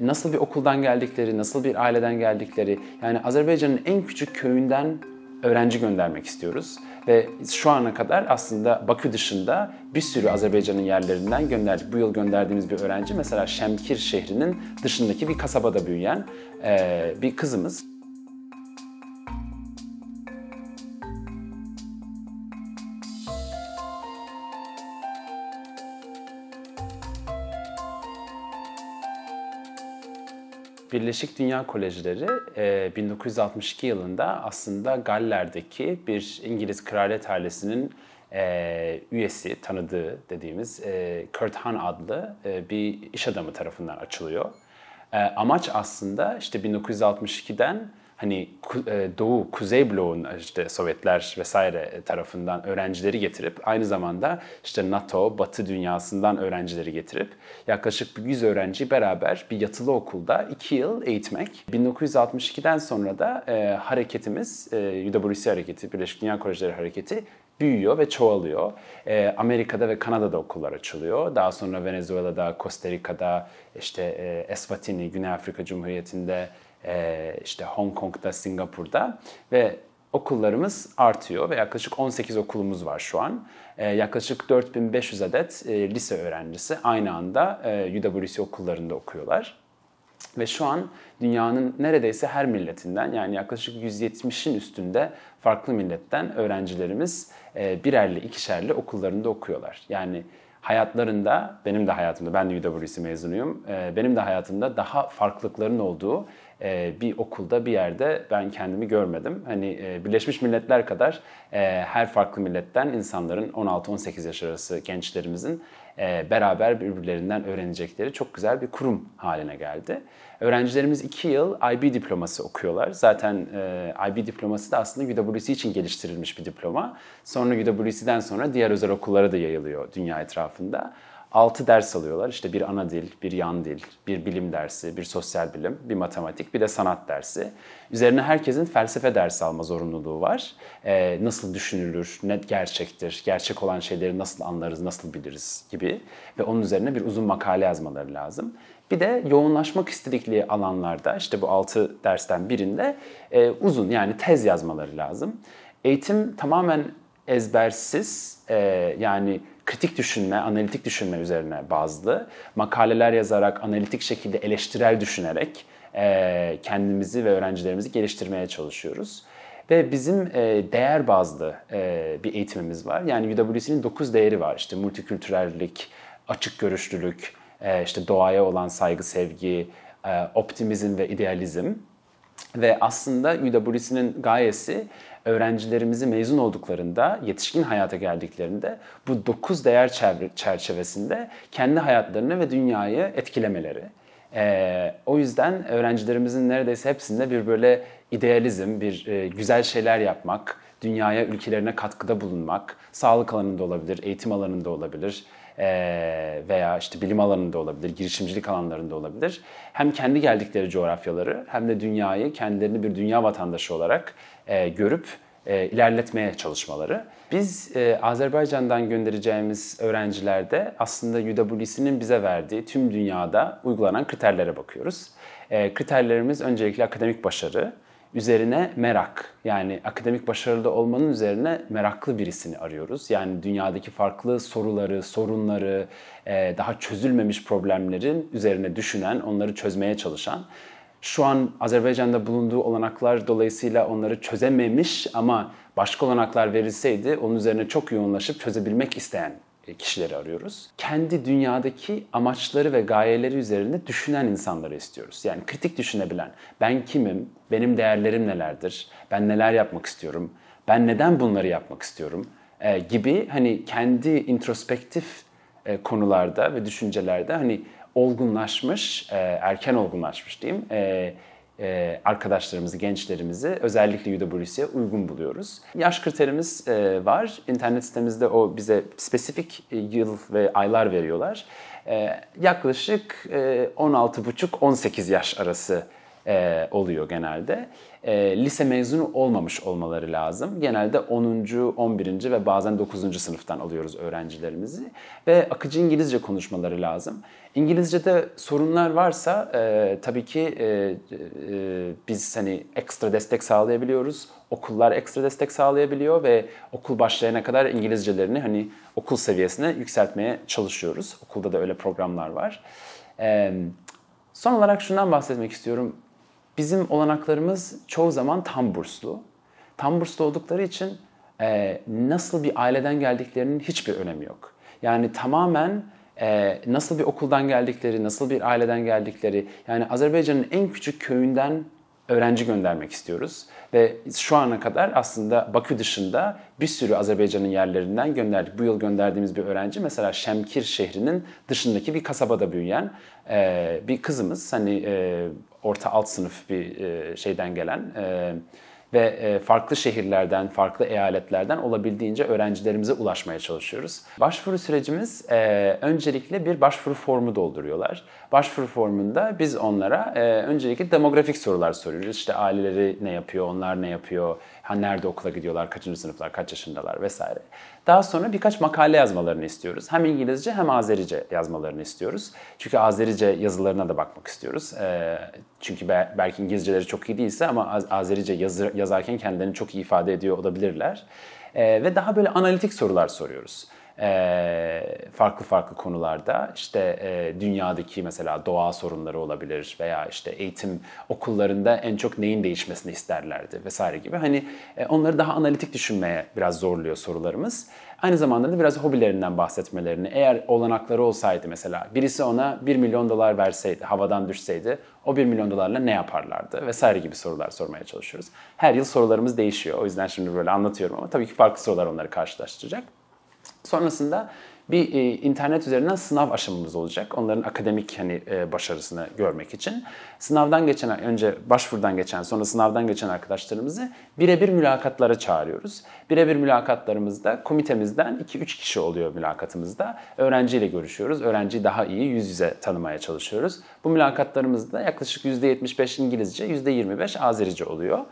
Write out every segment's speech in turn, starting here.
nasıl bir okuldan geldikleri, nasıl bir aileden geldikleri, yani Azerbaycan'ın en küçük köyünden öğrenci göndermek istiyoruz. Ve şu ana kadar aslında Bakü dışında bir sürü Azerbaycan'ın yerlerinden gönderdik. Bu yıl gönderdiğimiz bir öğrenci mesela Şemkir şehrinin dışındaki bir kasabada büyüyen bir kızımız. Birleşik Dünya Kolejleri 1962 e, yılında aslında Galler'deki bir İngiliz kraliyet ailesinin e, üyesi, tanıdığı dediğimiz e, Kurt Han adlı bir iş adamı tarafından açılıyor. Amaç aslında işte 1962'den hani e, Doğu, Kuzey bloğun işte Sovyetler vesaire tarafından öğrencileri getirip aynı zamanda işte NATO, Batı dünyasından öğrencileri getirip yaklaşık 100 öğrenci beraber bir yatılı okulda 2 yıl eğitmek. 1962'den sonra da e, hareketimiz, e, UWC hareketi, Birleşik Dünya Kolejleri hareketi büyüyor ve çoğalıyor. E, Amerika'da ve Kanada'da okullar açılıyor. Daha sonra Venezuela'da, Costa Rica'da, işte e, Eswatini, Güney Afrika Cumhuriyeti'nde, e, işte Hong Kong'da, Singapur'da ve okullarımız artıyor ve yaklaşık 18 okulumuz var şu an. E, yaklaşık 4500 adet e, lise öğrencisi aynı anda UWC okullarında okuyorlar. Ve şu an dünyanın neredeyse her milletinden yani yaklaşık 170'in üstünde farklı milletten öğrencilerimiz birerli, ikişerli okullarında okuyorlar. Yani hayatlarında, benim de hayatımda, ben de UWC mezunuyum, benim de hayatımda daha farklılıkların olduğu e, bir okulda bir yerde ben kendimi görmedim. Hani e, Birleşmiş Milletler kadar e, her farklı milletten insanların 16-18 yaş arası gençlerimizin beraber birbirlerinden öğrenecekleri çok güzel bir kurum haline geldi. Öğrencilerimiz 2 yıl IB diploması okuyorlar. Zaten IB diploması da aslında UWC için geliştirilmiş bir diploma. Sonra UWC'den sonra diğer özel okullara da yayılıyor dünya etrafında. 6 ders alıyorlar. İşte bir ana dil, bir yan dil, bir bilim dersi, bir sosyal bilim, bir matematik, bir de sanat dersi. Üzerine herkesin felsefe dersi alma zorunluluğu var. Ee, nasıl düşünülür, ne gerçektir, gerçek olan şeyleri nasıl anlarız, nasıl biliriz gibi. Ve onun üzerine bir uzun makale yazmaları lazım. Bir de yoğunlaşmak istedikleri alanlarda işte bu 6 dersten birinde e, uzun yani tez yazmaları lazım. Eğitim tamamen ezbersiz e, yani kritik düşünme, analitik düşünme üzerine bazlı. Makaleler yazarak, analitik şekilde eleştirel düşünerek e, kendimizi ve öğrencilerimizi geliştirmeye çalışıyoruz. Ve bizim e, değer bazlı e, bir eğitimimiz var. Yani UWC'nin 9 değeri var. İşte multikültürellik, açık görüşlülük, e, işte doğaya olan saygı, sevgi, e, optimizm ve idealizm. Ve aslında UWC'nin gayesi öğrencilerimizi mezun olduklarında, yetişkin hayata geldiklerinde bu dokuz değer çerçevesinde kendi hayatlarını ve dünyayı etkilemeleri. Ee, o yüzden öğrencilerimizin neredeyse hepsinde bir böyle idealizm, bir e, güzel şeyler yapmak, dünyaya, ülkelerine katkıda bulunmak, sağlık alanında olabilir, eğitim alanında olabilir veya işte bilim alanında olabilir, girişimcilik alanlarında olabilir. Hem kendi geldikleri coğrafyaları hem de dünyayı kendilerini bir dünya vatandaşı olarak e, görüp e, ilerletmeye çalışmaları. Biz e, Azerbaycan'dan göndereceğimiz öğrencilerde aslında UWC'nin bize verdiği tüm dünyada uygulanan kriterlere bakıyoruz. Kriterlerimiz öncelikle akademik başarı, üzerine merak yani akademik başarılı olmanın üzerine meraklı birisini arıyoruz. Yani dünyadaki farklı soruları, sorunları, e, daha çözülmemiş problemlerin üzerine düşünen, onları çözmeye çalışan şu an Azerbaycan'da bulunduğu olanaklar dolayısıyla onları çözememiş ama başka olanaklar verilseydi onun üzerine çok yoğunlaşıp çözebilmek isteyen kişileri arıyoruz. Kendi dünyadaki amaçları ve gayeleri üzerinde düşünen insanları istiyoruz. Yani kritik düşünebilen, ben kimim, benim değerlerim nelerdir, ben neler yapmak istiyorum, ben neden bunları yapmak istiyorum e, gibi hani kendi introspektif e, konularda ve düşüncelerde hani olgunlaşmış, e, erken olgunlaşmış diyeyim, e, e, arkadaşlarımızı, gençlerimizi özellikle UWC'ye uygun buluyoruz. Yaş kriterimiz e, var. İnternet sitemizde o bize spesifik e, yıl ve aylar veriyorlar. Yaklaşık e, 16,5-18 yaş arası e, oluyor genelde. E, lise mezunu olmamış olmaları lazım. Genelde 10. 11. ve bazen 9. sınıftan alıyoruz öğrencilerimizi. Ve akıcı İngilizce konuşmaları lazım. İngilizce'de sorunlar varsa e, tabii ki e, e, biz hani ekstra destek sağlayabiliyoruz. Okullar ekstra destek sağlayabiliyor ve okul başlayana kadar İngilizcelerini hani okul seviyesine yükseltmeye çalışıyoruz. Okulda da öyle programlar var. E, son olarak şundan bahsetmek istiyorum. Bizim olanaklarımız çoğu zaman tam burslu. Tam burslu oldukları için e, nasıl bir aileden geldiklerinin hiçbir önemi yok. Yani tamamen e, nasıl bir okuldan geldikleri, nasıl bir aileden geldikleri, yani Azerbaycan'ın en küçük köyünden öğrenci göndermek istiyoruz. Ve şu ana kadar aslında Bakü dışında bir sürü Azerbaycan'ın yerlerinden gönderdik. Bu yıl gönderdiğimiz bir öğrenci mesela Şemkir şehrinin dışındaki bir kasabada büyüyen e, bir kızımız. Hani e, orta alt sınıf bir e, şeyden gelen... E, ve e, farklı şehirlerden, farklı eyaletlerden olabildiğince öğrencilerimize ulaşmaya çalışıyoruz. Başvuru sürecimiz e, öncelikle bir başvuru formu dolduruyorlar. Başvuru formunda biz onlara e, öncelikle demografik sorular soruyoruz. İşte aileleri ne yapıyor, onlar ne yapıyor, nerede okula gidiyorlar, kaçıncı sınıflar, kaç yaşındalar vesaire. Daha sonra birkaç makale yazmalarını istiyoruz. Hem İngilizce hem Azerice yazmalarını istiyoruz. Çünkü Azerice yazılarına da bakmak istiyoruz. Çünkü belki İngilizceleri çok iyi değilse ama Azerice yazarken kendilerini çok iyi ifade ediyor olabilirler. Ve daha böyle analitik sorular soruyoruz e, farklı farklı konularda işte e, dünyadaki mesela doğa sorunları olabilir veya işte eğitim okullarında en çok neyin değişmesini isterlerdi vesaire gibi. Hani e, onları daha analitik düşünmeye biraz zorluyor sorularımız. Aynı zamanda da biraz hobilerinden bahsetmelerini. Eğer olanakları olsaydı mesela birisi ona 1 milyon dolar verseydi, havadan düşseydi o 1 milyon dolarla ne yaparlardı vesaire gibi sorular sormaya çalışıyoruz. Her yıl sorularımız değişiyor. O yüzden şimdi böyle anlatıyorum ama tabii ki farklı sorular onları karşılaştıracak. Sonrasında bir e, internet üzerinden sınav aşamamız olacak. Onların akademik hani e, başarısını görmek için. Sınavdan geçen önce başvurudan geçen sonra sınavdan geçen arkadaşlarımızı birebir mülakatlara çağırıyoruz. Birebir mülakatlarımızda komitemizden 2-3 kişi oluyor mülakatımızda. Öğrenciyle görüşüyoruz. Öğrenciyi daha iyi yüz yüze tanımaya çalışıyoruz. Bu mülakatlarımızda yaklaşık %75 İngilizce, %25 Azerice oluyor.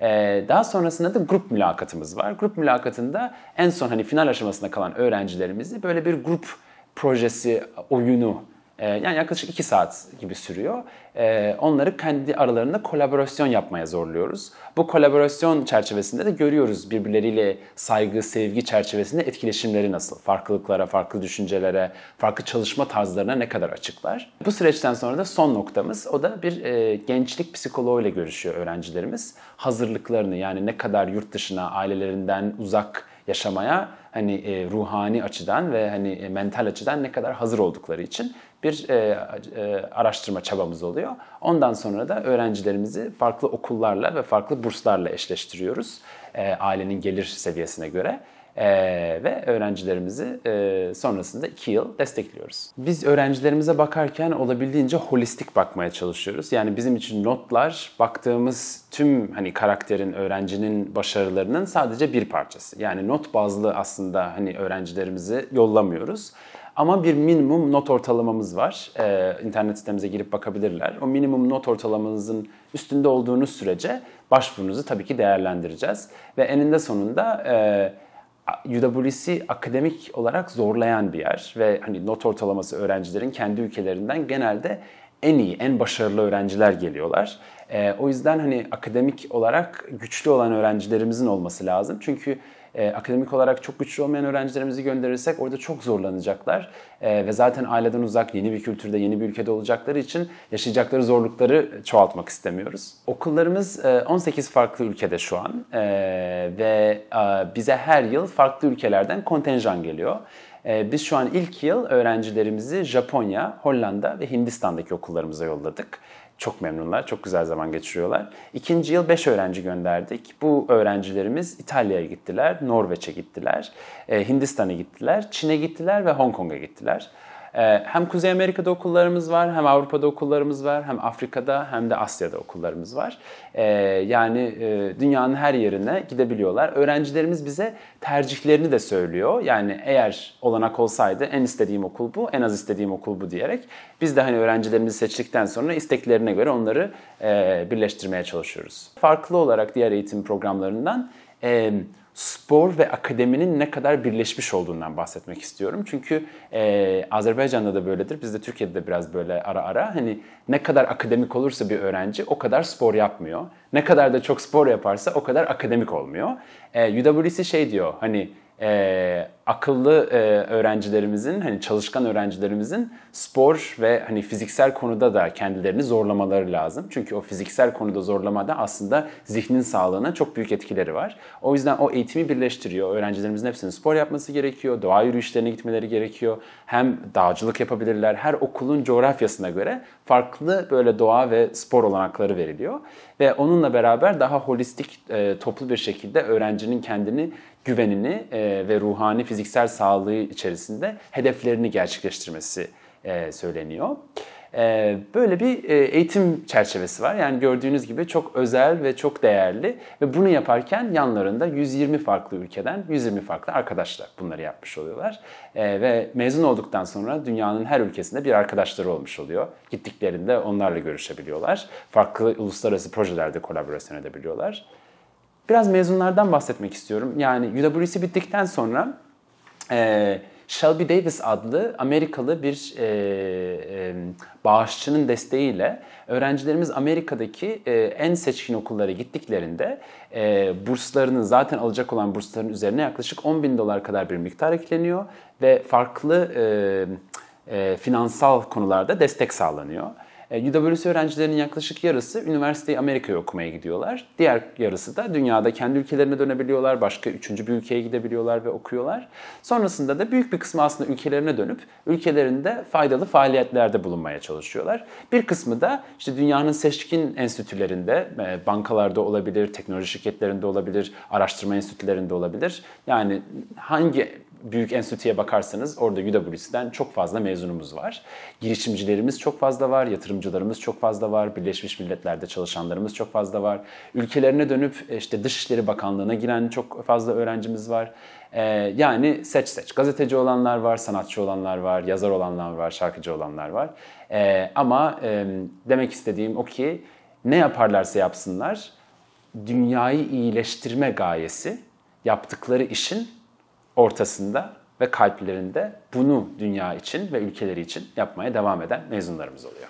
Ee, daha sonrasında da grup mülakatımız var. Grup mülakatında en son hani final aşamasında kalan öğrencilerimizi böyle bir grup projesi, oyunu ee, yani yaklaşık 2 saat gibi sürüyor. Ee, onları kendi aralarında kolaborasyon yapmaya zorluyoruz. Bu kolaborasyon çerçevesinde de görüyoruz birbirleriyle saygı, sevgi çerçevesinde etkileşimleri nasıl. Farklılıklara, farklı düşüncelere, farklı çalışma tarzlarına ne kadar açıklar. Bu süreçten sonra da son noktamız o da bir e, gençlik psikoloğuyla görüşüyor öğrencilerimiz. Hazırlıklarını yani ne kadar yurt dışına, ailelerinden uzak yaşamaya hani e, ruhani açıdan ve hani e, mental açıdan ne kadar hazır oldukları için bir e, e, araştırma çabamız oluyor. Ondan sonra da öğrencilerimizi farklı okullarla ve farklı burslarla eşleştiriyoruz e, ailenin gelir seviyesine göre. Ee, ve öğrencilerimizi e, sonrasında iki yıl destekliyoruz. Biz öğrencilerimize bakarken olabildiğince holistik bakmaya çalışıyoruz. Yani bizim için notlar baktığımız tüm hani karakterin, öğrencinin başarılarının sadece bir parçası. Yani not bazlı aslında hani öğrencilerimizi yollamıyoruz. Ama bir minimum not ortalamamız var. Ee, internet sitemize girip bakabilirler. O minimum not ortalamanızın üstünde olduğunuz sürece başvurunuzu tabii ki değerlendireceğiz. Ve eninde sonunda e, UWC akademik olarak zorlayan bir yer ve hani not ortalaması öğrencilerin kendi ülkelerinden genelde en iyi, en başarılı öğrenciler geliyorlar. E, o yüzden hani akademik olarak güçlü olan öğrencilerimizin olması lazım. Çünkü e, akademik olarak çok güçlü olmayan öğrencilerimizi gönderirsek orada çok zorlanacaklar. E, ve zaten aileden uzak, yeni bir kültürde, yeni bir ülkede olacakları için yaşayacakları zorlukları çoğaltmak istemiyoruz. Okullarımız e, 18 farklı ülkede şu an e, ve e, bize her yıl farklı ülkelerden kontenjan geliyor. E, biz şu an ilk yıl öğrencilerimizi Japonya, Hollanda ve Hindistan'daki okullarımıza yolladık. Çok memnunlar, çok güzel zaman geçiriyorlar. İkinci yıl 5 öğrenci gönderdik. Bu öğrencilerimiz İtalya'ya gittiler, Norveç'e gittiler, e, Hindistan'a gittiler, Çin'e gittiler ve Hong Kong'a gittiler. Ee, hem Kuzey Amerika'da okullarımız var, hem Avrupa'da okullarımız var, hem Afrika'da hem de Asya'da okullarımız var. Ee, yani e, dünyanın her yerine gidebiliyorlar. Öğrencilerimiz bize tercihlerini de söylüyor. Yani eğer olanak olsaydı en istediğim okul bu, en az istediğim okul bu diyerek biz de hani öğrencilerimizi seçtikten sonra isteklerine göre onları e, birleştirmeye çalışıyoruz. Farklı olarak diğer eğitim programlarından e, spor ve akademinin ne kadar birleşmiş olduğundan bahsetmek istiyorum. Çünkü e, Azerbaycan'da da böyledir, bizde Türkiye'de de biraz böyle ara ara. Hani ne kadar akademik olursa bir öğrenci o kadar spor yapmıyor. Ne kadar da çok spor yaparsa o kadar akademik olmuyor. E, UWC şey diyor hani e, akıllı e, öğrencilerimizin, hani çalışkan öğrencilerimizin spor ve hani fiziksel konuda da kendilerini zorlamaları lazım. Çünkü o fiziksel konuda zorlamada aslında zihnin sağlığına çok büyük etkileri var. O yüzden o eğitimi birleştiriyor. Öğrencilerimizin hepsinin spor yapması gerekiyor, doğa yürüyüşlerine gitmeleri gerekiyor. Hem dağcılık yapabilirler, her okulun coğrafyasına göre farklı böyle doğa ve spor olanakları veriliyor. Ve onunla beraber daha holistik, e, toplu bir şekilde öğrencinin kendini güvenini e, ve ruhani fiziksel sağlığı içerisinde hedeflerini gerçekleştirmesi e, söyleniyor. E, böyle bir eğitim çerçevesi var. Yani gördüğünüz gibi çok özel ve çok değerli ve bunu yaparken yanlarında 120 farklı ülkeden 120 farklı arkadaşlar bunları yapmış oluyorlar. Ve mezun olduktan sonra dünyanın her ülkesinde bir arkadaşları olmuş oluyor. Gittiklerinde onlarla görüşebiliyorlar. Farklı uluslararası projelerde kolaborasyon edebiliyorlar. Biraz mezunlardan bahsetmek istiyorum. Yani UWC bittikten sonra e, Shelby Davis adlı Amerikalı bir e, e, bağışçının desteğiyle öğrencilerimiz Amerika'daki e, en seçkin okullara gittiklerinde e, burslarının zaten alacak olan bursların üzerine yaklaşık 10 bin dolar kadar bir miktar ekleniyor ve farklı e, e, finansal konularda destek sağlanıyor. E, UWC öğrencilerinin yaklaşık yarısı üniversiteyi Amerika'ya okumaya gidiyorlar. Diğer yarısı da dünyada kendi ülkelerine dönebiliyorlar, başka üçüncü bir ülkeye gidebiliyorlar ve okuyorlar. Sonrasında da büyük bir kısmı aslında ülkelerine dönüp ülkelerinde faydalı faaliyetlerde bulunmaya çalışıyorlar. Bir kısmı da işte dünyanın seçkin enstitülerinde, e, bankalarda olabilir, teknoloji şirketlerinde olabilir, araştırma enstitülerinde olabilir. Yani hangi büyük enstitüye bakarsanız orada UWC'den çok fazla mezunumuz var. Girişimcilerimiz çok fazla var, yatırımcılarımız çok fazla var, Birleşmiş Milletler'de çalışanlarımız çok fazla var. Ülkelerine dönüp işte Dışişleri Bakanlığı'na giren çok fazla öğrencimiz var. Ee, yani seç seç. Gazeteci olanlar var, sanatçı olanlar var, yazar olanlar var, şarkıcı olanlar var. Ee, ama e, demek istediğim o ki ne yaparlarsa yapsınlar dünyayı iyileştirme gayesi yaptıkları işin ortasında ve kalplerinde bunu dünya için ve ülkeleri için yapmaya devam eden mezunlarımız oluyor.